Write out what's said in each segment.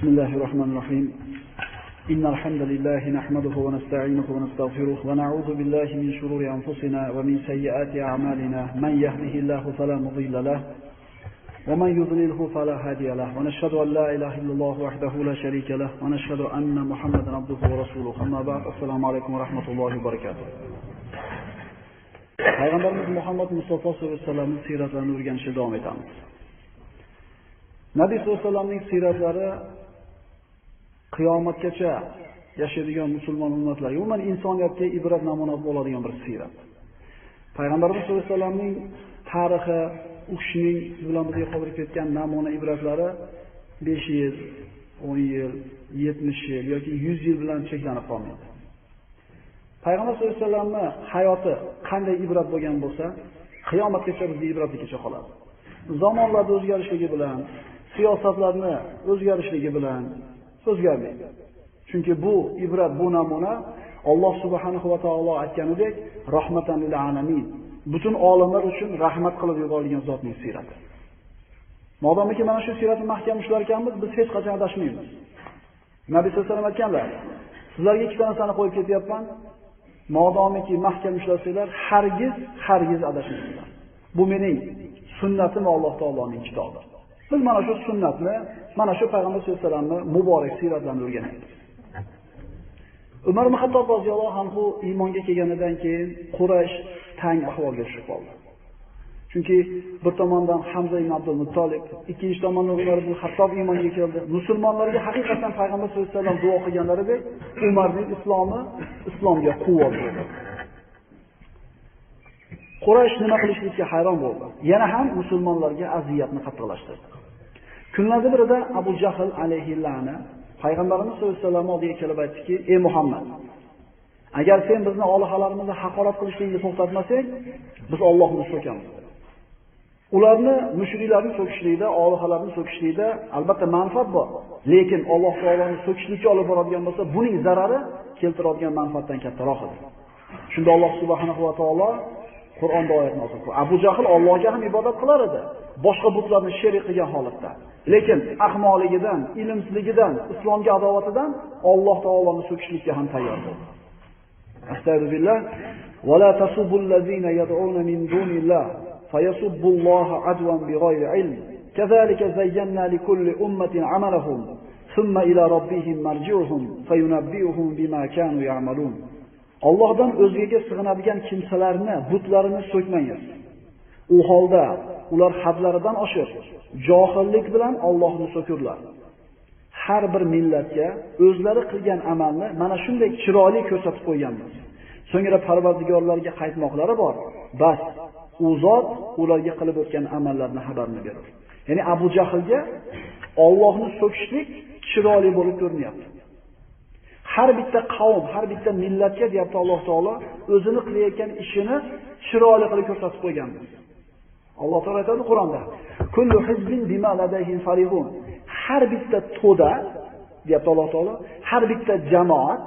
بسم الله الرحمن الرحيم. إن الحمد لله نحمده ونستعينه ونستغفره ونعوذ بالله من شرور أنفسنا ومن سيئات أعمالنا. من يهده الله فلا مضل له ومن يضلله فلا هادي له. ونشهد أن لا إله إلا الله وحده لا شريك له. ونشهد أن محمدا عبده ورسوله. أما بعد السلام عليكم ورحمة الله وبركاته. Payg'ambarimiz muhammad mustafa sallallohu alayhi vasallamning siyratlarini o'rganishda davom etamiz nabiy sallallohu alayhi vasallamning siyratlari qiyomatgacha yashaydigan musulmon ummatlarga umuman insoniyatga ibrat namuna bo'ladigan bir siyrat. Payg'ambarimiz sallallohu alayhi vasallamning tarixi u kishining siz bilan bizga qoldirib ketgan namuna ibratlari besh yil o'n yil yetmish yil yoki yuz yil bilan cheklanib qolmaydi. Payg'ambar sallallohu alayhi vasallamni hayoti qanday ibrat bo'lgan bo'lsa qiyomatgacha bizga ibratligicha qoladi. Zamonlarni o'zgarishligi bilan siyosatlarni o'zgarishligi bilan o'zgarmaydi chunki bu ibrat bu namuna Alloh subhanahu va taolo aytganidek rahmatan lil alamin. Butun olamlar uchun rahmat qilib yuborilgan zotning siyrati modomiki mana shu siyratni mahkam ushlar ekanmiz biz hech qachon adashmaymiz. Nabiy sallallohu alayhi vasallam aytganlar sizlarga ikkita narsani qo'yib ketyapman. Modomiki mahkam ushlasanglar hargiz hargiz adashmaysizlar bu mening sunnatim va alloh taoloning kitobi. Biz mana shu sunnatni mana shu payg'ambar sallallohu alayhi vasallamni muborak siyratlarini o'rganyapmiz umar ibn hattob roziyallohu anhu iymonga kelganidan keyin quraysh tang ahvolga tushib qoldi chunki bir tomondan hamza ibn abdul muttolib ikkinchi tomondan umar ibn hattob iymonga keldi musulmonlarga haqiqatan payg'ambar sallallohu alayhi vasallam duo qilganlaridek umarning islomi islomga quvvat bo'ldi Quraysh nima qilishlikka hayron bo'ldi. Yana ham musulmonlarga aziyatni qattiqlashtirdi. Kunlardan birida Abu Jahl alayhi la'na payg'ambarimiz sollallohu alayhi vasallam oldiga kelib aytdiki: "Ey Muhammad, agar sen bizni olihalarimizni haqorat qilishlikni to'xtatmasang, biz Allohni so'kamiz." Ularni mushriklarni so'kishlikda, olihalarni so'kishlikda albatta manfaat bor, lekin Alloh taoloni so'kishlikka olib boradigan bo'lsa, buning zarari keltiradigan manfaatdan kattaroq edi. Shunda Alloh subhanahu va taolo Qur'onda oyat nozil qildi. Abu Jahl Allohga ham ibodat qilar edi, boshqa butlarni sherik qilgan holatda. Lekin ahmoqligidan, ilmsizligidan, islomga adovatidan Alloh taoloni so'kishlikka ham tayyor bo'ldi. Astagfirullah va la tasubbul ladzina yad'una min dunillah fayasubbulloha adwan bighayri ilm. Kazalika zayyana likulli ummatin amalahum thumma ila robbihim marji'uhum fayunabbi'uhum bima kanu ya'malun. Allohdan o'zgaga sig'inadigan kimsalarni, butlarini so'kmangiz. U holda ular hadlaridan oshib, johillik bilan Allohni so'kurlar. Har bir millatga o'zlari qilgan amalni mana shunday chiroyli ko'rsatib qo'yganmiz. So'ngra Parvardigorlarga qaytmoqlari bor. Bas, u zot ularga qilib o'tgan amallarni xabarini berur. Ya'ni Abu Jahlga Allohni so'kishlik chiroyli bo'lib ko'rinyapti. har bitta qavm, har bitta millatga deyapti Alloh taolo o'zini qilayotgan ishini chiroyli qilib ko'rsatib qo'yganmiz. Alloh taolo aytadi Qur'onda: "Kullu hizbin bima ladayhim farihun." Har bitta to'da deyapti Alloh taolo, har bitta jamoat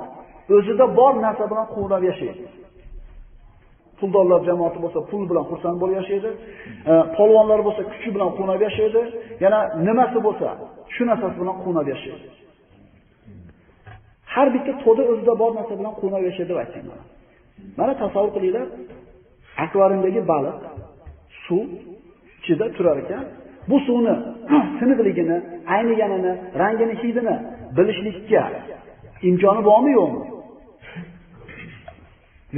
o'zida bor narsa bilan quvnab yashaydi. Puldorlar jamoati bo'lsa pul bilan xursand bo'lib yashaydi. E, polvonlar bo'lsa kuchi bilan quvnab yashaydi. Yana nimasi bo'lsa shu narsasi bilan quvnab yashaydi. Har bitta to'da o'zida bor narsa bilan quvnab yashaydi deb aytdim mana. Mana tasavvur qilinglar, akvariumdagi baliq suv ichida turar ekan, bu suvni tiniqligini, ayniganini, rangini, hidini bilishlikka imkoni bormi yo'qmi?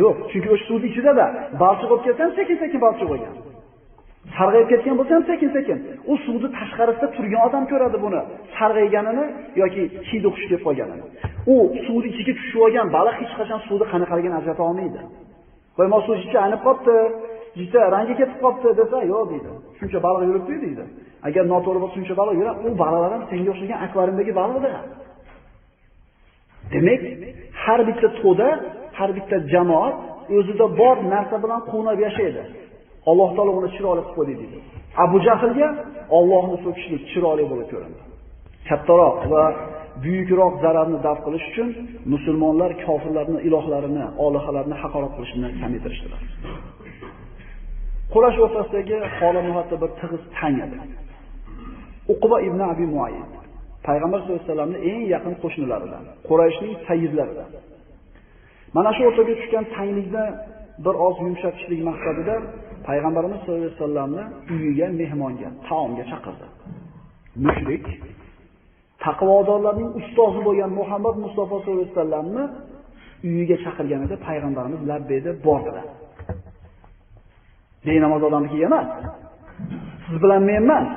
Yo'q, chunki o'sha suvning ichida-da balchiq ketsa ham sekin-sekin balchiq bo'lgan. sarg'ayib ketgan bo'lsa ham sekin-sekin. U suvni tashqarisida turgan odam ko'radi buni, sarg'ayganini yoki hidi xush kelib qolganini. U suvni ichiga tushib olgan baliq hech qachon suvni qanaqaligini ajrata olmaydi. qo'ymoq suv ichiga aynib qolibdi, ichida rangi ketib qolibdi desa, yo'q deydi. Shuncha baliq yuribdi deydi. Agar noto'g'ri bo'lsa shuncha baliq yuradi, u baliqlar ham senga o'xshagan akvariumdagi baliqdir. Demak, har bitta to'da, har bitta jamoat o'zida bor narsa bilan quvnab yashaydi. Alloh taolo uni chiroyli qilib qo'ydi deydi. Abu Jahlga Allohni so'kishlik chiroyli bo'lib ko'rindi. Kattaroq va buyukroq zararni daf qilish uchun musulmonlar kofirlarning ilohlarini, olihalarini haqorat qilishni kamaytirishdilar. Qurash o'rtasidagi holat muhatta bir tig'iz tang edi. Uqba ibn Abi Muayyid Payg'ambar sollallohu alayhi vasallamning eng yaqin qo'shnilaridan, Qurayshning sayyidlaridan. Mana shu o'rtaga tushgan tanglikni bir oz yumshatishlik maqsadida Payg'ambarimiz sollallohu alayhi vasallamni uyiga mehmonga, taomga chaqirdi. Mushrik taqvodorlarning ustozi bo'lgan Muhammad Mustafa sollallohu alayhi vasallamni uyiga chaqirganida payg'ambarimiz labbay deb bordilar. Benamoz odamniki emas. Siz bilan men emas.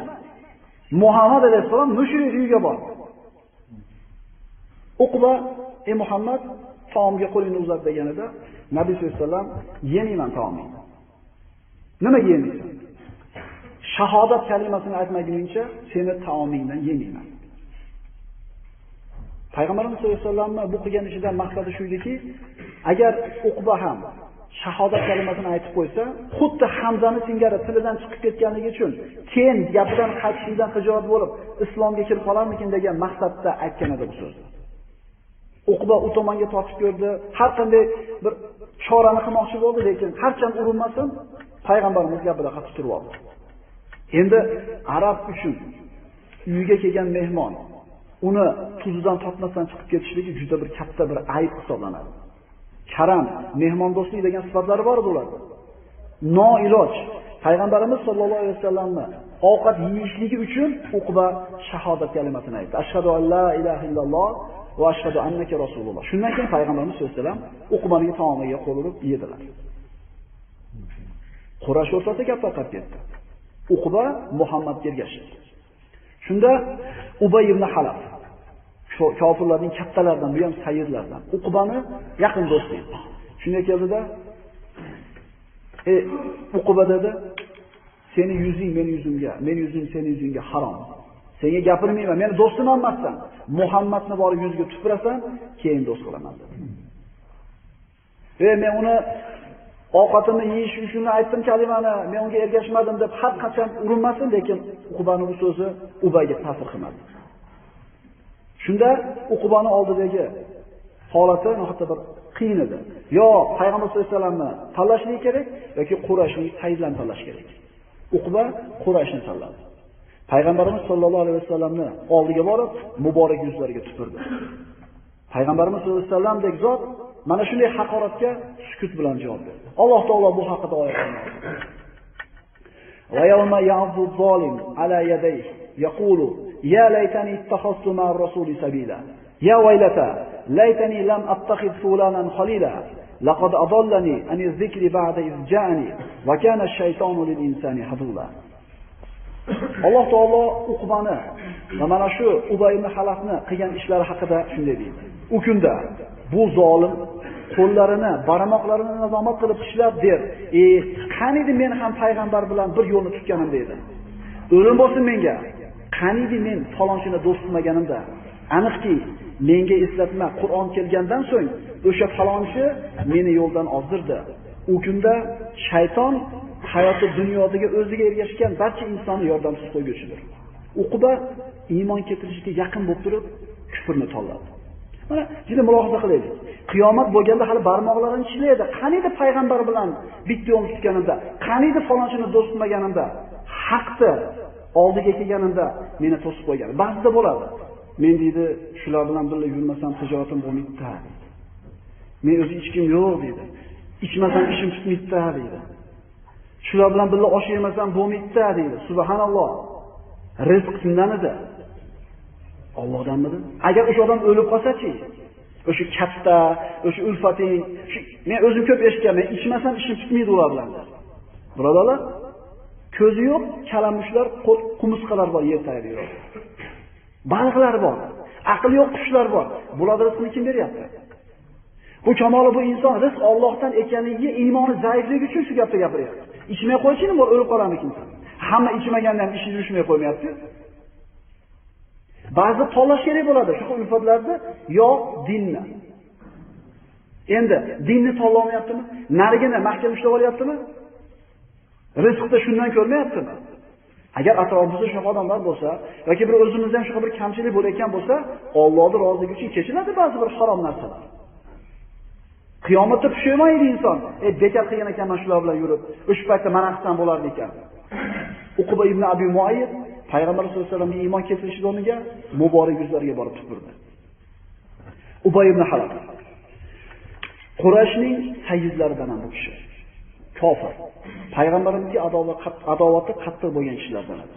Muhammad alayhisalom mushrik uyiga bordi. Uqba, "Ey Muhammad, taomga qo'lingni uzat" deganida Nabiy sollallohu alayhi vasallam "Yemayman taomingni." Nimaga yemaysan? Shahodat kalimasini aytmaguningcha seni taomingdan yemayman. Payg'ambarimiz sollallohu alayhi vasallamni bu qilgan ishidan maqsadi shu ediki, agar Uqba ham shahodat kalimasini aytib qo'ysa, xuddi Hamzani singari tilidan chiqib ketganligi uchun keyin gapidan qaytishlikdan hijolat bo'lib, islomga kirib qolarmikin degan maqsadda aytgan edi bu so'zni. Uqba u tomonga tortib ko'rdi, har qanday bir chorani qilmoqchi bo'ldi, lekin harcham urinmasin, payg'ambarimiz gapida qattiq turib oldi. Endi arab uchun uyiga kelgan mehmon uni tuzidan totmasdan chiqib ketishligi juda bir katta bir ayb hisoblanadi. Karam, mehmondo'stlik degan sifatlari bor edi ularda. Noiloj payg'ambarimiz sollallohu alayhi vasallamni ovqat yeyishligi uchun Uqba shahodat kalimasini aytdi. Ashhadu an la ilaha illalloh va ashhadu annaka rasululloh. Shundan keyin payg'ambarimiz sollallohu alayhi vasallam Uqbaning taomiga qo'l urib yedilar. Qurash o'rtasida gap tarqab ketdi. Uqba Muhammadga ergashdi. Shunda Ubay ibn Halaf kofirlarning kattalaridan, bu ham sayyidlardan. Uqbani yaqin do'sti edi. Shunday keldida, "E, Uqba dedi, seni yuzing meni yuzimga, meni yuzim seni yuzingga harom. Senga gapirmayman, meni do'stim emassan. Muhammadni borib yuziga tupurasan, keyin do'st qilaman." dedi. E, men uni ovqatimni yeyish uchun aytdim kalimani, men unga ergashmadim deb har qachon urinmasin, lekin Uqbani bu so'zi Ubayga ta'sir qilmadi. Shunda Uqubani oldidagi holati nihoyatda bir qiyin edi. Yo payg'ambar sollallohu alayhi vasallamni tanlashlik kerak yoki Qurashni Saidlarni tanlash kerak. Uqba Qurashni tanladi. Payg'ambarimiz sollallohu alayhi vasallamni oldiga borib, muborak yuzlariga tupurdi. Payg'ambarimiz sollallohu alayhi vasallamdek zot mana shunday haqoratga sukut bilan javob berdi. Alloh taolo bu haqida oyat Va yawma ya'zu zolim ala yadayhi يقول ya laytani اتخذت مع rasuli sabila. Ya waylata laytani lam attakhid fulanan khalila. Laqad adallani an الذكر ba'da iz جاءني وكان kana ash-shaytonu lil insani hadula. Alloh taolo Uqbani va mana shu Ubay ibn Halafni qilgan ishlari haqida shunday deydi. U kunda bu zolim qo'llarini, barmoqlarini nazomat qilib tishlab der. Eh, "E, qaniydi men ham payg'ambar bilan bir yo'lni tutganim" deydi. O'lim bo'lsin menga. Qaniydi men falonchini do'st qilmaganimda. Aniqki, menga eslatma Qur'on kelgandan so'ng o'sha falonchi meni yo'ldan ozdirdi. U kunda shayton hayoti dunyodagi o'ziga ergashgan barcha insonni yordamsiz qo'yguchidir. Uquba iymon keltirishga yaqin bo'lib turib, kufrni tanladi. Mana juda mulohaza qilaylik. Qiyomat bo'lganda hali barmoqlarini tishlaydi. Qaniydi payg'ambar bilan bitta yo'l tutganimda, qaniydi falonchini do'st qilmaganimda, haqni oldiga kelganimda meni to'sib qo'ygan. Ba'zida bo'ladi. Men deydi, shular bilan birga yurmasam tijoratim bo'lmaydi. Men o'zi ichkim yo'q deydi. Ichmasam ishim tutmaydi deydi. Shular bilan birga osh yemasam bo'lmaydi deydi. Subhanalloh. Rizq kimdan edi? Allohdanmidi? Agar o'sha odam o'lib qolsa-chi, o'sha katta, o'sha ulfating, men o'zim ko'p eshitganman, ichmasam ishim tutmaydi ular bilan. Birodarlar, ko'zi yo'q kalamushlar, qumursqalar bor yer tagida yuradi. Baliqlar bor, aqli yo'q qushlar bor. Bularga rizqni kim beryapti? Bu kamoli bu inson rizq Allohdan ekanligiga iymoni zaifligi uchun shu gapni gapiryapti. Ichmay qo'ychini, bor o'lib qolarmikin? Hamma ichmaganda ham ishi yurishmay qo'ymayapti. Ba'zi tanlash kerak bo'ladi shu ulfatlarni yo dinni. Endi dinni tanlamayaptimi? Narigini mahkam ushlab olyaptimi? Rizqda shundan ko'rmayaptimi? Agar atrofimizda shunaqa odamlar bo'lsa yoki bir o'zimizda ham shunaqa bir kamchilik bo'layotgan bo'lsa, Allohning roziligi uchun kechiladi ba'zi bir harom narsalar. Qiyomatda pushaymaydi inson. Ey bekor qilgan ekanman shular bilan yurib, o'sha paytda mana qilsam bo'lardi ekan. Uquba ibn Abi Muayyid payg'ambar sollallohu alayhi vasallamga iymon keltirish o'rniga muborak yuzlariga borib tupurdi. Ubay ibn Halab Qurayshning sayyidlaridan ham bu kishi. Kofir. Payg'ambarimizga adovati qattiq bo'lgan kishilardan edi.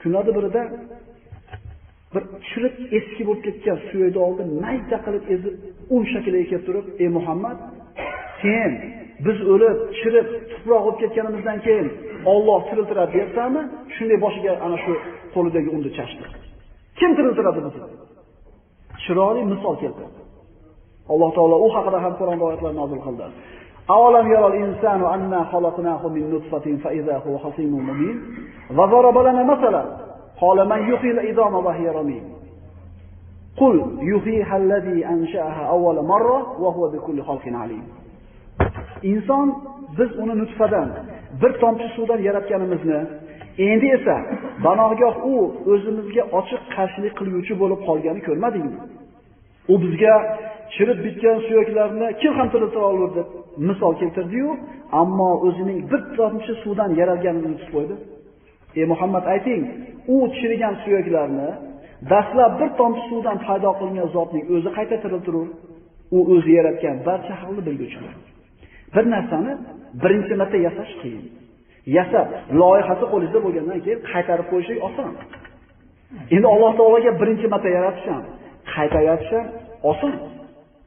Kunlarda birida bir chirib eski bo'lib ketgan suyakni oldi, mayda qilib ezib, un shakliga kelib turib, "Ey Muhammad, sen biz o'lib, chirib, tuproq bo'lib ketganimizdan keyin Alloh tiriltiradi deyapsanmi? Shunday boshiga ana shu qo'lidagi unni chashdi. Kim tiriltiradi bizni? Chiroyli misol keltirdi. Alloh taolo u haqida ham Qur'on oyatlar nozil qildi. أولم يرى الإنسان أنا خلقناه من نطفة فإذا هو خصيم مبين وضرب لنا مثلا قال من يحيي العظام وهي رميم قل يحييها الذي أنشأها أول مرة وهو بكل خلق عليم inson biz uni nutfadan bir tomchi suvdan yaratganimizni endi esa banogoh u o'zimizga ochiq qarshilik qiluvchi bo'lib qolgani ko'rmadingmi u bizga chirib bitgan suyaklarni kim ham tiriltira olur deb misol keltirdi-yu, ammo o'zining bir tomchi suvdan yaralganini unutib qo'ydi. Ey Muhammad ayting, u chirigan suyaklarni dastlab bir tomchi suvdan paydo qilingan zotning o'zi qayta tiriltirur. U o'zi yaratgan barcha haqni bilguvchidir. Bir narsani birinchi marta yasash qiyin. Yasab, loyihasi qo'lingizda bo'lgandan keyin qaytarib qo'yish oson. Endi Alloh taologa birinchi marta yaratish ham, qayta yaratish ham oson.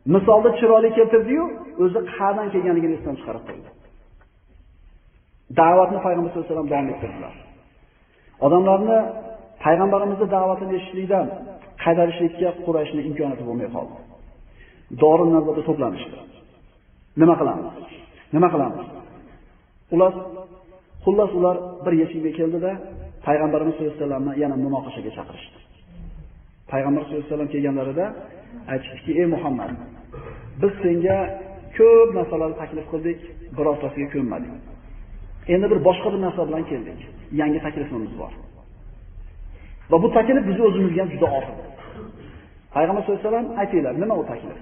Misolda chiroyli keltirdi-yu, o'zi qayerdan kelganligini esdan chiqarib qo'ydi. Da'vatni payg'ambar sollallohu alayhi vasallam davom ettirdilar. Odamlarni payg'ambarimizning da'vatini eshitishlikdan qaytarishlikka Qurayshning imkoniyati bo'lmay qoldi. Dorin nazarda to'planishdi. Nima qilamiz? Nima qilamiz? Ular xullas ular bir yechimga keldida payg'ambarimiz sollallohu alayhi vasallamni yana munoqashaga chaqirishdi. Payg'ambar sollallohu alayhi vasallam kelganlarida aytishdiki, "Ey Muhammad, biz senga ko'p narsalarni taklif qildik, birortasiga ko'nmading. Endi bir boshqa bir narsa bilan keldik. Yangi taklifimiz bor." Va bu taklif bizni o'zimizga ham juda og'ir. Payg'ambar sallallohu alayhi vasallam aytinglar, nima u taklif?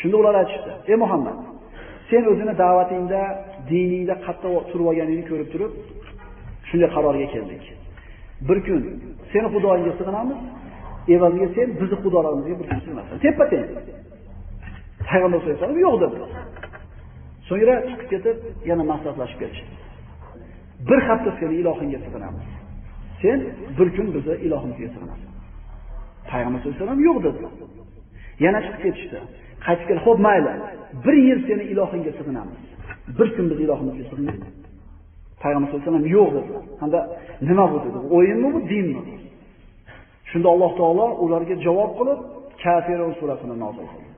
Shunda ular aytishdi: "Ey Muhammad, sen o'zini da'vatingda, diningda qattiq turib olganingni ko'rib turib, shunday qarorga keldik. Bir kun seni xudoingga sig'inamiz, evaziga sen bizni xudolarimizga bir kun. Teppa-teng." Payg'ambar sallallohu alayhi vasallam yo'q dedi. So'ngra chiqib ketib, yana maslahatlashib ketishdi. Bir hafta seni ilohingga sig'inamiz. Sen bir kun bizni ilohimizga sig'inasan. Payg'ambar sallallohu alayhi vasallam yo'q dedi. Yana chiqib ketishdi. Qaytib kelib, "Xo'p, mayli. Bir yil seni ilohingga sig'inamiz. Bir kun biz ilohimizga sig'inamiz." Payg'ambar sallallohu alayhi vasallam yo'q dedi. hamda nima bu dedi? O'yinmi bu, dinmi? Shunda Alloh taolo ularga javob qilib, Kafirun surasini nozil qildi.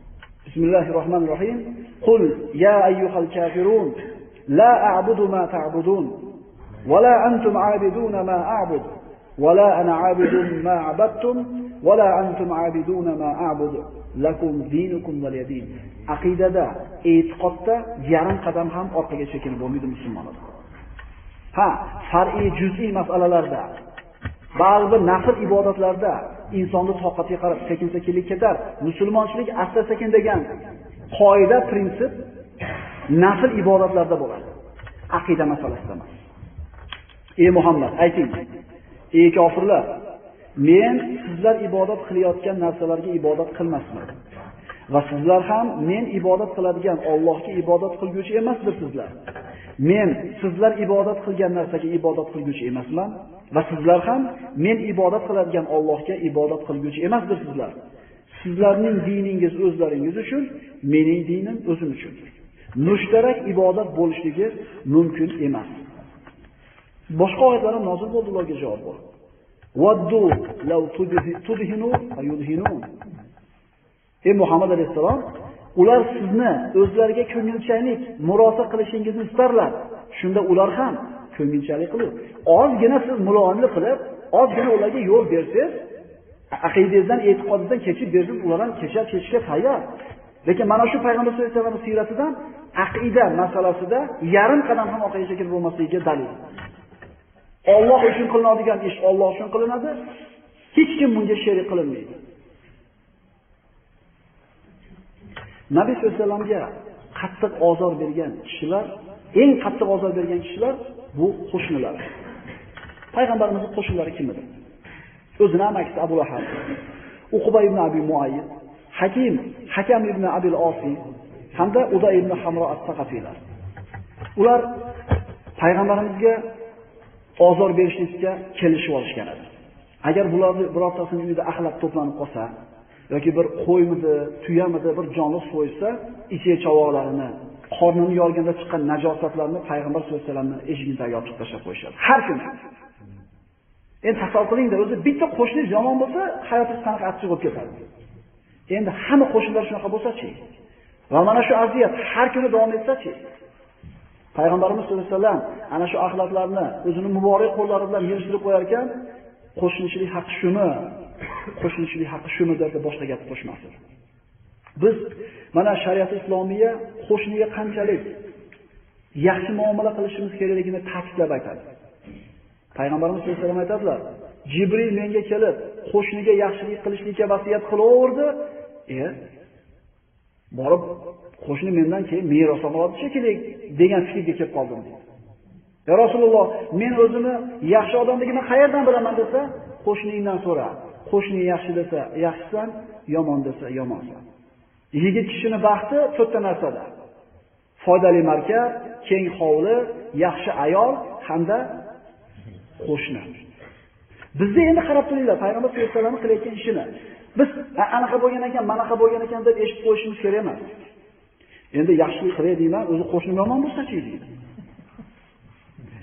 Bismillahirrohmanirrohim. Qul ya ayyuhal kafirun la a'budu ma ta'budun wa la antum 'abiduna ma a'bud wa la ana 'abidun ma 'abadtum wa la antum 'abiduna ma a'bud lakum dinukum waliyadin. Aqidada, e'tiqodda yarim qadam ham orqaga chekinib bo'lmaydi musulmonlar. Ha, far'iy juz'iy masalalarda ba'zi bir nafl ibodatlarda insonni toqatiga qarab sekin-sekinlik ketar. Musulmonchilik asta-sekin degan qoida, prinsip nafl ibodatlarda bo'ladi. Aqida masalasida emas. Ey Muhammad, ayting. Ey kofirlar, men sizlar ibodat qilayotgan narsalarga ibodat qilmasman. Va sizlar ham men ibodat qiladigan Allohga ibodat qilguvchi emasdirsizlar. Men sizlar ibodat qilgan narsaga ibodat qilguvchi emasman va sizlar ham men ibodat qiladigan Allohga ibodat qilguvchi emasdirsizlar. Sizlarning diningiz o'zlaringiz uchun, mening dinim o'zim uchun. Mushtarak ibodat bo'lishligi mumkin emas. Boshqa oyatlar ham nozil bo'ldi ularga javob bo'ldi. Waddu law tudhinu fayudhinun. Ey Muhammad alayhisalom, ular sizni o'zlariga ko'ngilchalik murosa qilishingizni istarlar. Shunda ular ham ko'ngilchalik qilib, ozgina siz muloyimlik qilib, ozgina ularga yo'l bersangiz, aqidangizdan, e'tiqodingizdan kechib bersangiz, ular ham kechar kechishga tayyor. Lekin mana shu payg'ambar sollallohu alayhi vasallam siyratidan aqida masalasida yarim qadam ham orqaga chekilib bo'lmasligiga dalil. Alloh uchun qilinadigan ish Alloh uchun qilinadi. Hech kim bunga sherik qilinmaydi. Nabiy sollallohu alayhi vasallamga qattiq ozor bergan kishilar, eng qattiq ozor bergan kishilar bu qo'shnilar. Payg'ambarimizning qo'shnilari kim edi? O'zini amakisi Abu Lahab, Uqba ibn Abi Muayyid, Hakim, Hakam ibn Abil Osi hamda Uday ibn Hamro as-Saqafiylar. Ular payg'ambarimizga ozor berishlikka kelishib olishgan edi. Agar bularni birortasini uyida axlat to'planib qolsa yoki bir qo'ymidi, tuyamidi bir jonli so'ysa, ichak chavoqlarini, qornini yorganda chiqqan najosatlarni payg'ambar sollallohu alayhi vasallamning eshigidagi yopib tashlab qo'yishadi. Har kuni. Endi tasavvur qilingda, o'zi bitta qo'shni yomon bo'lsa, hayotingiz qanaqa achchiq bo'lib ketadi. Endi hamma qo'shnilar shunaqa bo'lsa-chi? Va mana shu aziyat har kuni davom etsa-chi? Payg'ambarimiz sollallohu alayhi vasallam ana shu axlatlarni o'zining muborak qo'llari bilan yig'ishtirib qo'yar ekan, qo'shnichilik haqqi shumi? Qo'shnichilik haqqi shu muddatda boshqa gap qo'shmasin. Biz mana shariat islomiya qo'shniga qanchalik yaxshi muomala qilishimiz kerakligini ta'kidlab aytadi. Payg'ambarimiz sollallohu alayhi vasallam aytadilar: Jibril menga kelib, qo'shniga yaxshilik qilishlikka vasiyat qilaverdi. E, borib qo'shni mendan keyin meros oladi shekilli degan fikrga kelib qoldim deydi. Ya Rasululloh, men o'zimni yaxshi odamligimni qayerdan bilaman desa, qo'shningdan so'ra. Qo'shning yaxshi desa, yaxshisan, yomon desa, yomonsan. Yigit kishini baxti to'rtta narsada. Foydali markab, keng hovli, yaxshi ayol hamda qo'shni. Bizda endi qarab turinglar, payg'ambar sollallohu alayhi vasallam qilayotgan ishini. Biz anaqa bo'lgan ekan, manaqa bo'lgan ekan deb eshitib qo'yishimiz kerak emas. Endi yaxshilik qilay deyman, o'zi qo'shnim yomon bo'lsa-chi deydi.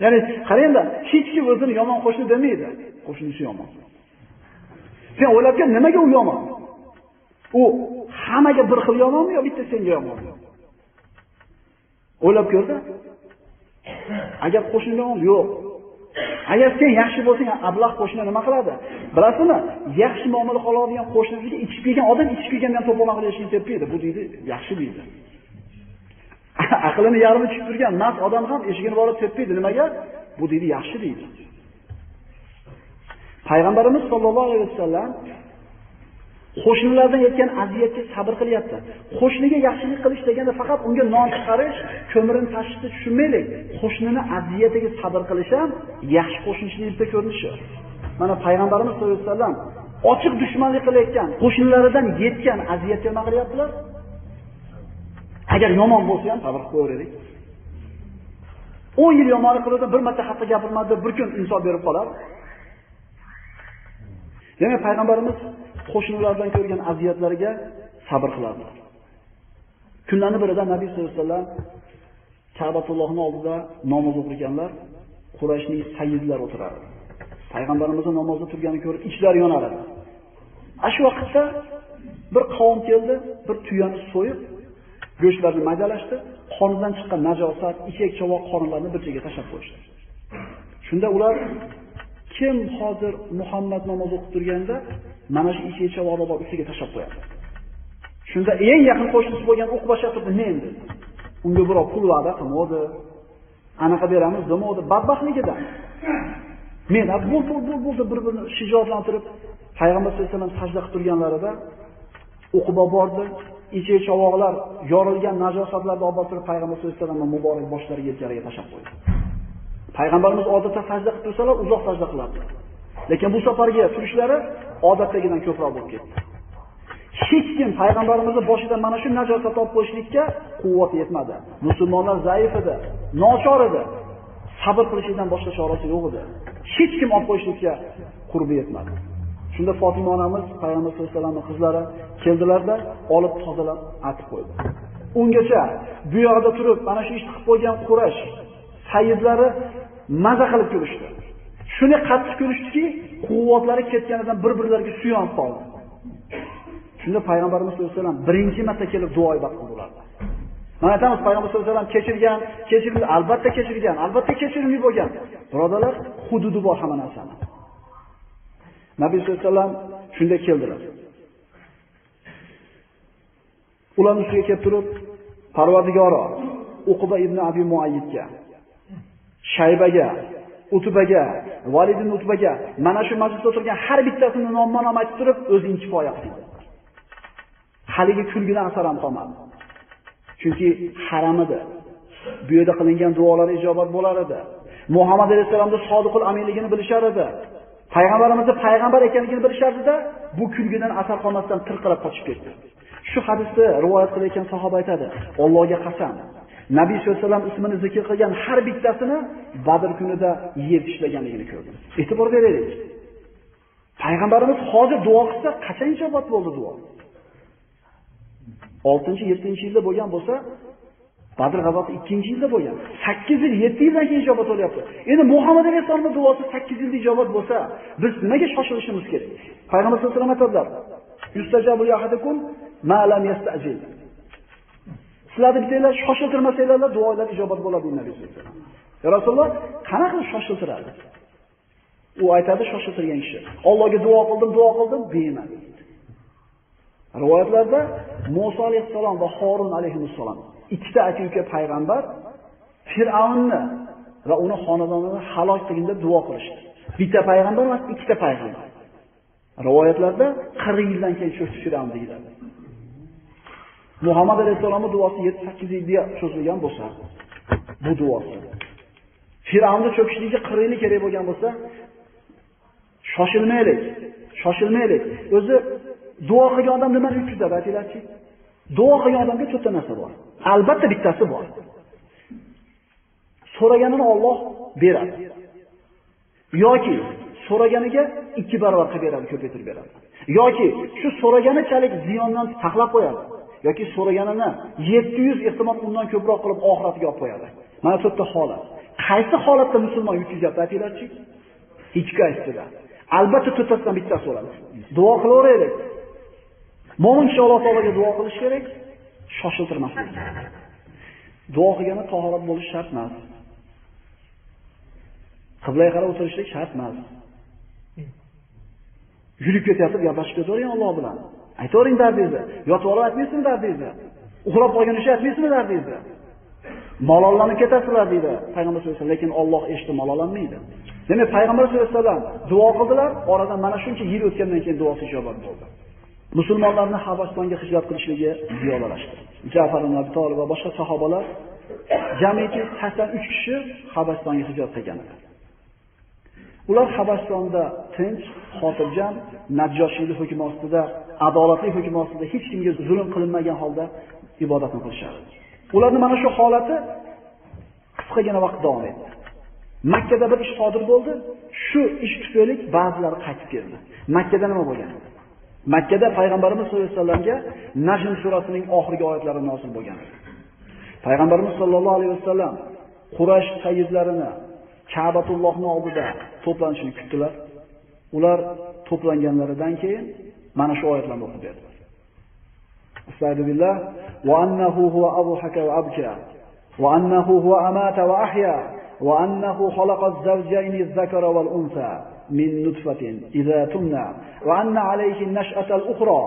Ya'ni qaranglar, hech kim o'zini yomon qo'shni demaydi. Qo'shnisi yomon. Sen o'ylabga nimaga u yomon? U hammaga bir xil yomonmi yo bitta senga yomonmi? O'ylab ko'rdi? Agar qo'shni yomon yo'q. Agar sen yaxshi bo'lsang, ablah qo'shni nima qiladi? Bilasizmi? Yaxshi muomala qiladigan qo'shnisiga ichib kelgan odam ichib kelgandan to'polon qilishni tepmaydi. Bu deydi, yaxshi deydi. Aqlini yarmi tushib turgan mast odam ham eshigini borib tepmaydi. Nimaga? Bu deydi, yaxshi deydi. Payg'ambarimiz sollallohu alayhi vasallam qo'shnilardan yetgan aziyatga sabr qilyapti. Qo'shniga yaxshilik qilish deganda faqat unga non chiqarish, ko'mirini tashishni tushunmaylik. Qo'shnini aziyatiga sabr qilish ham yaxshi qo'shnichilikda ko'rinishi. Mana payg'ambarimiz sollallohu alayhi vasallam ochiq dushmanlik qilayotgan qo'shnilaridan yetgan aziyatga nima qilyaptilar? Agar yomon bo'lsa ham sabr qilib qo'yaylik. 10 yil yomonlik qilsa bir marta hatto gapirmadi, bir kun insof berib qolar. Demak, payg'ambarimiz qo'shnilardan ko'rgan aziyatlarga sabr qiladilar. Kunlarning birida Nabiy sollallohu alayhi vasallam Ka'batullohning oldida namoz o'qiganlar, Qurayshning sayyidlari o'tirardi. Payg'ambarimizning namozda turganini ko'rib ichlari yonar edi. Shu vaqtda bir qavm keldi, bir tuyani so'yib, go'shtlarni maydalashdi, qonidan chiqqan najosat, ichak chovoq qorinlarni bir joyga tashlab qo'yishdi. Shunda ular kim hozir Muhammad namoz o'qib turganda mana shu ikki chovoqni olib ustiga tashlab qo'yadi. Shunda eng yaqin qo'shnisi bo'lgan o'qib turdi, men dedi. Unga birov pul va'da qilmadi. Anaqa beramiz demadi, badbaxtligidan. Men bu bu bu bu bir-birini shijoatlantirib Payg'ambar sollallohu alayhi vasallam sajda qilib turganlarida Uqba bordi, Ichi chovoqlar yorilgan najosatlarni olib borib Payg'ambar sollallohu alayhi vasallam muborak boshlariga yelkalariga tashlab qo'ydi. Payg'ambarimiz odatda sajda qilib tursalar, uzoq sajda qilardi. Lekin bu safarga turishlari odatdagidan ko'proq bo'lib ketdi. Hech kim payg'ambarimizni boshidan mana shu najosat olib qo'yishlikka quvvati yetmadi. Musulmonlar zaif edi, nochor edi. Sabr qilishdan boshqa chorasi yo'q edi. Hech kim olib qo'yishlikka qurbi yetmadi. Shunda Fatima onamiz payg'ambar sollallohu alayhi vasallamning qizlari keldilarda, olib tozalab atib qo'ydi. Ungacha bu yoqda turib, mana shu ishni qilib qo'ygan Qurash sayyidlari maza qilib kulishdi. Shuni qattiq kulishdiki, quvvatlari ketganidan bir-birlariga suyanib qoldi. Shunda payg'ambarimiz sollallohu alayhi vasallam birinchi marta kelib duo ibodat qildilar. Mana aytamiz payg'ambar sollallohu alayhi vasallam kechirgan, kechirildi, albatta kechirgan, albatta kechirimli bo'lgan. Birodalar, hududi bor hamma narsani. Nabiy sollallohu alayhi vasallam shunday keldilar. Ularning ustiga kelib turib, Parvardigoro, Uqba ibn Abi Muayyidga, Shaybaga, Utbaga, Valid ibn Utbaga mana shu majlisda o'tirgan har bittasini nomma-nom aytib turib, o'zing kifoya qil. Haligi kulgidan asar ham qolmadi. Chunki haram edi. Bu yerda qilingan duolar ijobat bo'lar edi. Muhammad alayhisolamning sodiqul aminligini bilishar edi. Payg'ambarimizni payg'ambar ekanligini bilishardida, bu kulgidan asar qolmasdan tirqirab qochib ketdi. Shu hadisni rivoyat qilayotgan sahoba aytadi: "Allohga qasam, Nabiy sollallohu alayhi vasallam ismini zikr qilgan har bittasini Badr kunida yer tishlaganligini ko'rdim." E'tibor beraylik. Payg'ambarimiz hozir duo qilsa, qachon ijobat bo'ldi duo? 6-7 yilda bo'lgan bo'lsa, Badr g'azoti 2-yilda bo'lgan. 8 yil, 7 yildan keyin ijobat bo'lyapti. Endi Muhammad alayhisolamning duosi 8 yilda ijobat bo'lsa, biz nimaga shoshilishimiz kerak? Payg'ambar sollallohu alayhi vasallam aytadilar: "Yustajabul li ma lam yasta'jil." Sizlarni bittanglar shoshiltirmasanglar, duolar ijobat bo'ladi deydi Nabiy sollallohu alayhi vasallam. Ya Rasululloh, qanaqa shoshiltiradi? U aytadi shoshiltirgan kishi. Allohga duo qildim, duo qildim, bermadi. Rivoyatlarda Musa alayhissalom va Harun alayhissalom ikkita aka-uka payg'ambar Fir'avnni va uni xonadonini halok qilganda duo qilishdi. Bitta payg'ambar emas, ikkita payg'ambar. Rivoyatlarda 40 yildan keyin cho'kdi Fir'avn deyiladi. Muhammad alayhisolamning duosi 7-8 yilga cho'zilgan bo'lsa, bu duosi Fir'avnni cho'kishligiga 40 yil kerak bo'lgan bo'lsa, shoshilmaylik, shoshilmaylik. O'zi duo qilgan odam nima uchun deb aytinglarchi? Duo qilgan odamga to'rtta narsa bor. Albatta bittasi bor. So'raganini Alloh beradi. Yoki so'raganiga ikki barobar qilib beradi, ko'paytirib beradi. Yoki shu so'raganichalik ziyondan saqlab qo'yadi. Yoki so'raganini 700 ehtimol undan ko'proq qilib oxiratiga olib qo'yadi. Mana shu yerda holat. Qaysi holatda musulmon yutkazyapti aytinglarchi? Hech qaysida. Albatta to'rttasidan bittasi bo'ladi. Duo qilaveraylik. Mo'min kishi Alloh taologa duo qilish kerak, shoshiltirmaslik. Duo qilgani tahorat bo'lish shart emas. Qiblaga qarab o'tirishlik shart emas. Yurib ketyapti, gaplashib ketavering Alloh bilan. Aytavering dardingizni. Yotib olib aytmaysizmi dardingizni? Uxlab qolgan ish aytmaysizmi dardingizni? Malollanib ketasizlar deydi Payg'ambar sollallohu alayhi vasallam, lekin Alloh eshitib malollanmaydi. Demak, Payg'ambar sollallohu alayhi vasallam duo qildilar, oradan mana shuncha yil o'tgandan keyin duosi ijobat bo'ldi. Musulmonlarni Habasistonga hijrat qilishligi ziyodalashdi. Ja'far ibn Abi Talib va boshqa sahobalar jamiki 83 kishi Habasistonga hijrat qilgan edi. Ular Habasistonda tinch, xotirjam, Najjoshiylik hukmi ostida, adolatli hukm ostida hech kimga zulm qilinmagan holda ibodatni qilishadi. Ularning mana shu holati qisqagina vaqt davom etdi. Makkada bir ish sodir bo'ldi. Shu ish tufayli ba'zilari qaytib keldi. Makkada nima bo'lgan? Makkada payg'ambarimiz sollallohu alayhi vasallamga Najm surasining oxirgi oyatlari nozil bo'lgan. Payg'ambarimiz sollallohu alayhi vasallam Quraysh sayyidlarini Ka'batullohning oldida to'planishini kutdilar. Ular to'planganlaridan keyin Mana shu oyatlarni o'qib berdi. Astagfir billah va annahu huwa adhaka va abka va annahu huwa amata va ahya va annahu khalaqa az-zawjayni az-zakara wal unsa min nutfatin idza tumna va anna alayhi an-nash'ata al-ukhra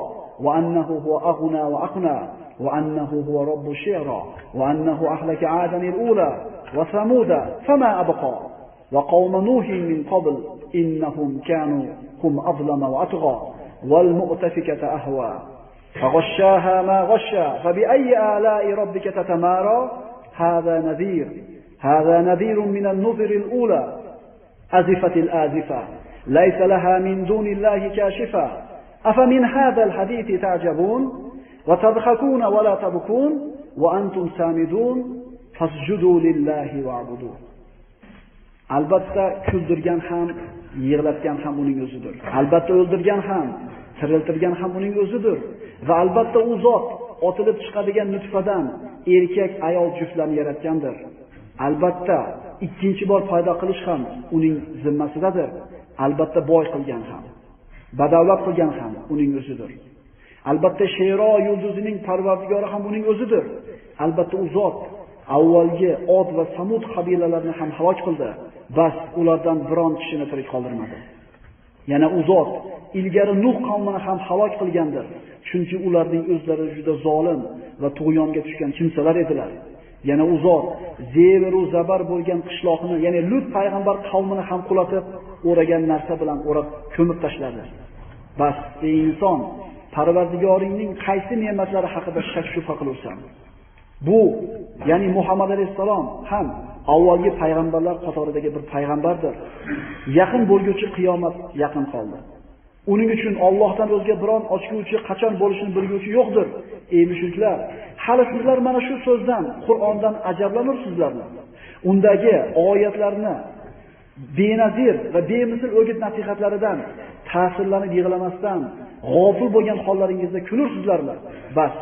va annahu huwa aghna wa aqna وأنه هو رب الشعرى وأنه أهلك عادا الأولى وثمود فما أبقى وقوم نوح من قبل إنهم كانوا هم أظلم وأطغى والمؤتفكة أهوى. فغشاها ما غشا فبأي آلاء ربك تتمارى؟ هذا نذير. هذا نذير من النذر الأولى. أزفت الآزفة. ليس لها من دون الله كاشفة. أفمن هذا الحديث تعجبون؟ وتضحكون ولا تبكون؟ وأنتم سامدون؟ فاسجدوا لله واعبدوه. Albatta kuldirgan ham yig'latgan ham uning o'zidir. Albatta o'ldirgan ham tiriltirgan ham uning o'zidir. Va albatta u zot otilib chiqadigan nutfadan erkak ayol juftlarni yaratgandir. Albatta ikkinchi bor paydo qilish ham uning zimmasidadir. Albatta boy qilgan ham badavlat qilgan ham uning o'zidir. Albatta shero yulduzining parvardigori ham uning o'zidir. Albatta u zot avvalgi Od va Samud qabilalarini ham halok qildi. Bas ulardan biron kishini tirik qoldirmadi. Yana u zot ilgari Nuh qavmini ham halok qilgandir. Chunki ularning o'zlari juda zolim va tug'yonga tushgan kimsalar edilar. Yana u zot zeveru zabar bo'lgan qishloqni, ya'ni Lut payg'ambar qavmini ham qulatib, o'ragan narsa bilan o'rab ko'mib tashladi. Bas, ey inson, Parvardigoringning qaysi ne'matlari haqida shak shubha qilursan? Bu, ya'ni Muhammad alayhisalom ham avvalgi payg'ambarlar qatoridagi bir payg'ambardir. Yaqin bo'lguchi qiyomat yaqin qoldi. Uning uchun Allohdan o'zga biron ochguvchi qachon bo'lishini bilguvchi yo'qdir. Ey mushriklar, hali sizlar mana shu so'zdan, Qur'ondan ajablanursizlarmi? Undagi oyatlarni benazir va bemisil o'git nasihatlaridan ta'sirlanib yig'lamasdan g'ofil bo'lgan hollaringizda kulursizlarmi? Bas,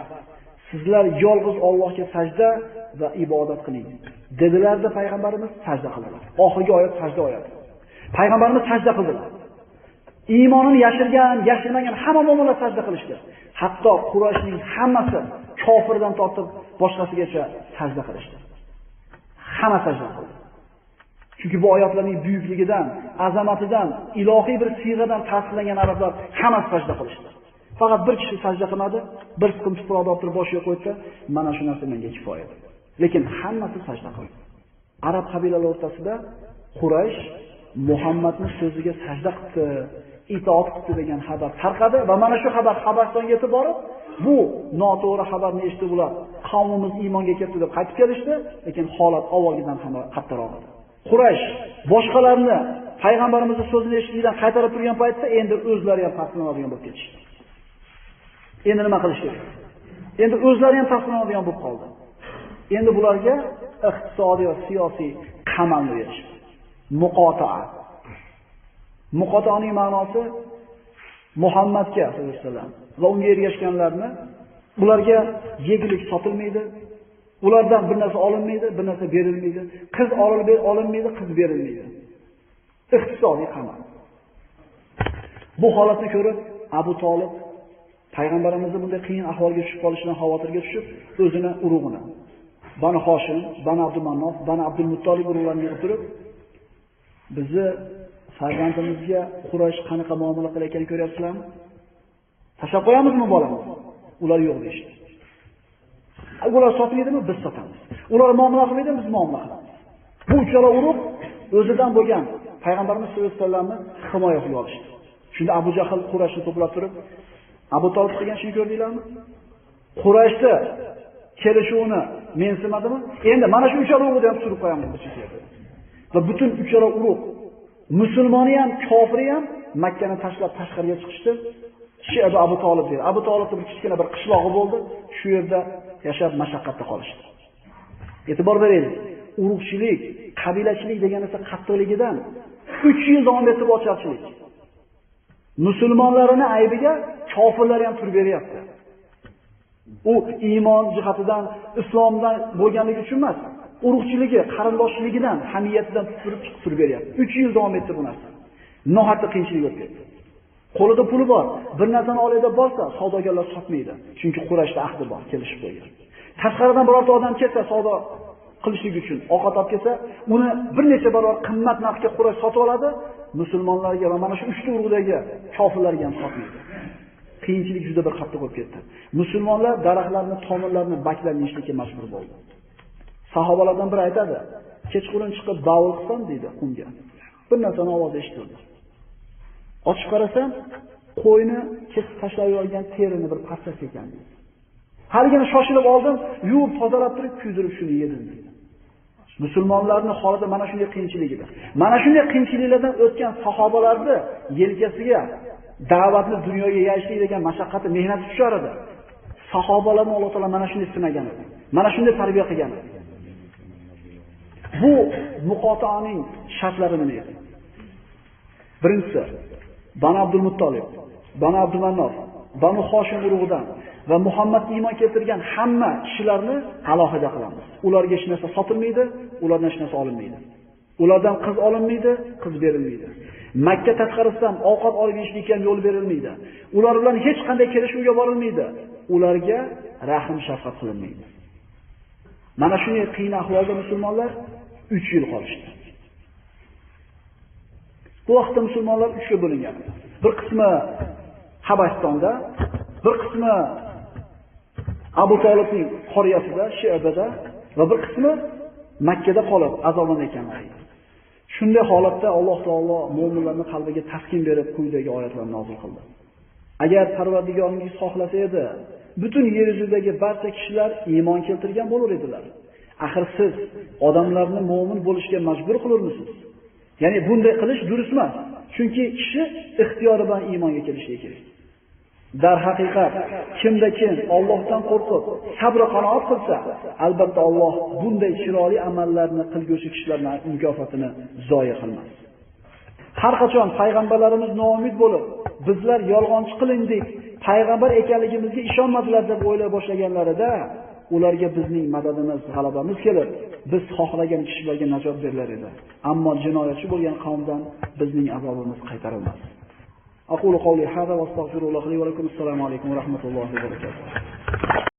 sizlar yolg'iz Allohga sajda va ibodat qiling. Dedilarda payg'ambarimiz sajda qildilar. Oxirgi oyat sajda oyati. Payg'ambarimiz sajda qildilar. Iymonini yashirgan, yashirmagan hamma mu'minlar sajda qilishdi. Hatto Qurayshning hammasi kofirdan tortib boshqasigacha sajda qilishdi. Hamma sajda qildi. Chunki bu oyatlarning buyukligidan, azamatidan, ilohiy bir siyg'adan ta'sirlangan arablar hammasi sajda qilishdi. Faqat bir kishi sajda qilmadi, bir siqim tuproqni olib turib boshiga qo'ydi, mana shu narsa menga kifoya. Lekin hammasi sajda qildi. Arab qabilalari o'rtasida Quraysh Muhammadning so'ziga sajda qildi, itoat qildi degan xabar tarqadi va mana shu xabar Habastonga yetib borib, bu noto'g'ri xabarni eshitib ular qavmimiz iymonga keldi deb qaytib kelishdi, lekin holat avvalgidan ham qattiqroq edi. Quraysh boshqalarni payg'ambarimizning so'zini eshitishdan qaytarib turgan paytda endi o'zlari ham taslimlanadigan bo'lib ketishdi. Endi nima qilish kerak? Endi o'zlari ham taslimlanadigan bo'lib qoldi. Endi bularga iqtisodiy va siyosiy qamal berish. Muqotaa. Muqotoning ma'nosi Muhammadga sollallohu alayhi vasallam va unga ergashganlarni ularga yegulik sotilmaydi, ulardan bir narsa olinmaydi, bir narsa berilmaydi, qiz olinmaydi, qiz berilmaydi. Iqtisodiy qamal. Bu holatni ko'rib Abu Talib payg'ambarimizni bunday qiyin ahvolga tushib qolishidan xavotirga tushib, o'zini urug'ini Bani Hoshim, Bani Abdulmannof, Bani Abdul Muttolib o'tirib, turib, bizni farzandimizga Quraysh qanaqa muomala qilayotganini ko'ryapsizlarmi? Tashlab qo'yamizmi bolamiz? Ular yo'q deyishdi. Ular sotmaydimi? Biz sotamiz. Ular muomala qilmaydimi? Biz muomala qilamiz. Bu uchala urug' o'zidan bo'lgan payg'ambarimiz sollallohu alayhi vasallamni himoya qilib olishdi. Shunda Abu Jahl Qurayshni to'plab turib, Abu Talib degan shuni ko'rdinglarmi? Qurayshda kelishuvini mensimadimi? Endi mana shu uchala urug'ni ham surib qo'yamiz bu chekka. Va butun uchala urug' musulmoni ham, kofiri ham Makkani tashlab tashqariga chiqishdi. Kishi Abu Talib deydi. Abu Talibning bir kichkina bir qishlog'i bo'ldi. Shu yerda yashab mashaqqatda qolishdi. E'tibor beraylik. Urug'chilik, qabilachilik degan narsa qattiqligidan 3 yil davom etib ocharchilik. Musulmonlarini aybiga kofirlar ham turib beryapti. U iymon jihatidan, islomdan bo'lganligi uchun emas, urug'chiligi, qarindoshligidan, hamiyatidan turib chiqib turib beryapti. 3 yil davom etdi bu narsa. Nohaqda qiyinchilik o'tib ketdi. Qo'lida puli bor, bir narsani oladi borsa, savdogarlar sotmaydi. Chunki Qurayshda ahdi bor, kelishib qo'ygan. Tashqaridan birorta odam kelsa, savdo qilishlik uchun ovqat olib kelsa, uni bir necha barobar qimmat narxga Quraysh sotib oladi, musulmonlarga va mana shu uchta urug'dagi kofirlarga ham sotmaydi. Qiyinchilik juda bir qattiq bo'lib ketdi. Musulmonlar daraxtlarni, tomirlarini baklab yeyishga majbur bo'ldi. Sahobalardan biri aytadi, kechqurun chiqib davul qilsam deydi qumga. Bir narsani ovozi eshitildi. Ochib qarasam, qo'yni kesib tashlab yuborgan terini bir parchasi ekan deydi. Haligini shoshilib oldim, yuvib tozalab turib, kuydirib shuni yedim deydi. Musulmonlarning holida mana shunday qiyinchilik edi. Mana shunday qiyinchiliklardan o'tgan sahobalarni yelkasiga da'vatni dunyoga yayishlik degan mashaqqati, mehnati tushar edi. Sahobalarni Alloh taolo mana shunday sinagan edi. Mana shunday tarbiya qilgan edi. Bu muqotaning shartlari nima edi? Birinchisi, Banu Abdul Muttolib, Banu Abdul banu Bani Hoshim urug'idan va Muhammadga iymon keltirgan hamma kishilarni alohida qilamiz. Ularga hech narsa sotilmaydi, ulardan hech narsa olinmaydi. Ulardan qiz olinmaydi, qiz berilmaydi. Makka tashqarisidan ovqat olib yeyishlikka ham yo'l berilmaydi. Ular bilan hech qanday kelishuvga borilmaydi. Ularga rahm shafqat qilinmaydi. Mana shunday qiyin ahvolda musulmonlar 3 yil qolishdi. Bu vaqtda musulmonlar uchga bo'lingan. Bir qismi Habastonda, bir qismi Abu Talibning qoriyasida, Shi'bada va bir qismi Makkada qolib azoblanayotganlar. Shunday holatda Alloh taolo mu'minlarning qalbiga taskin berib quyidagi oyatlarni nozil qildi. Agar Parvardigoringiz xohlasa edi, butun yer yuzidagi barcha kishilar iymon keltirgan bo'lar edilar. Axir siz odamlarni mu'min bo'lishga majbur qilurmisiz? Ya'ni bunday qilish durust emas. Chunki kishi ixtiyori bilan iymonga kelishi kerak. Dar haqiqat kimda kim Allohdan qo'rqib, sabr qanoat qilsa, albatta Alloh bunday chiroyli amallarni qilguvchi kishilarning mukofotini zoya qilmas. Har qachon payg'ambarlarimiz noumid bo'lib, bizlar yolg'onchi qilindik, payg'ambar ekanligimizga ishonmadilar deb o'ylay boshlaganlarida, ularga bizning madadimiz, g'alabamiz kelib, biz xohlagan kishilarga najot berilar edi. Ammo jinoyatchi bo'lgan qavmdan bizning azobimiz qaytarilmas. أقول قولي هذا واستغفر الله لي ولكم. السلام عليكم ورحمة الله وبركاته.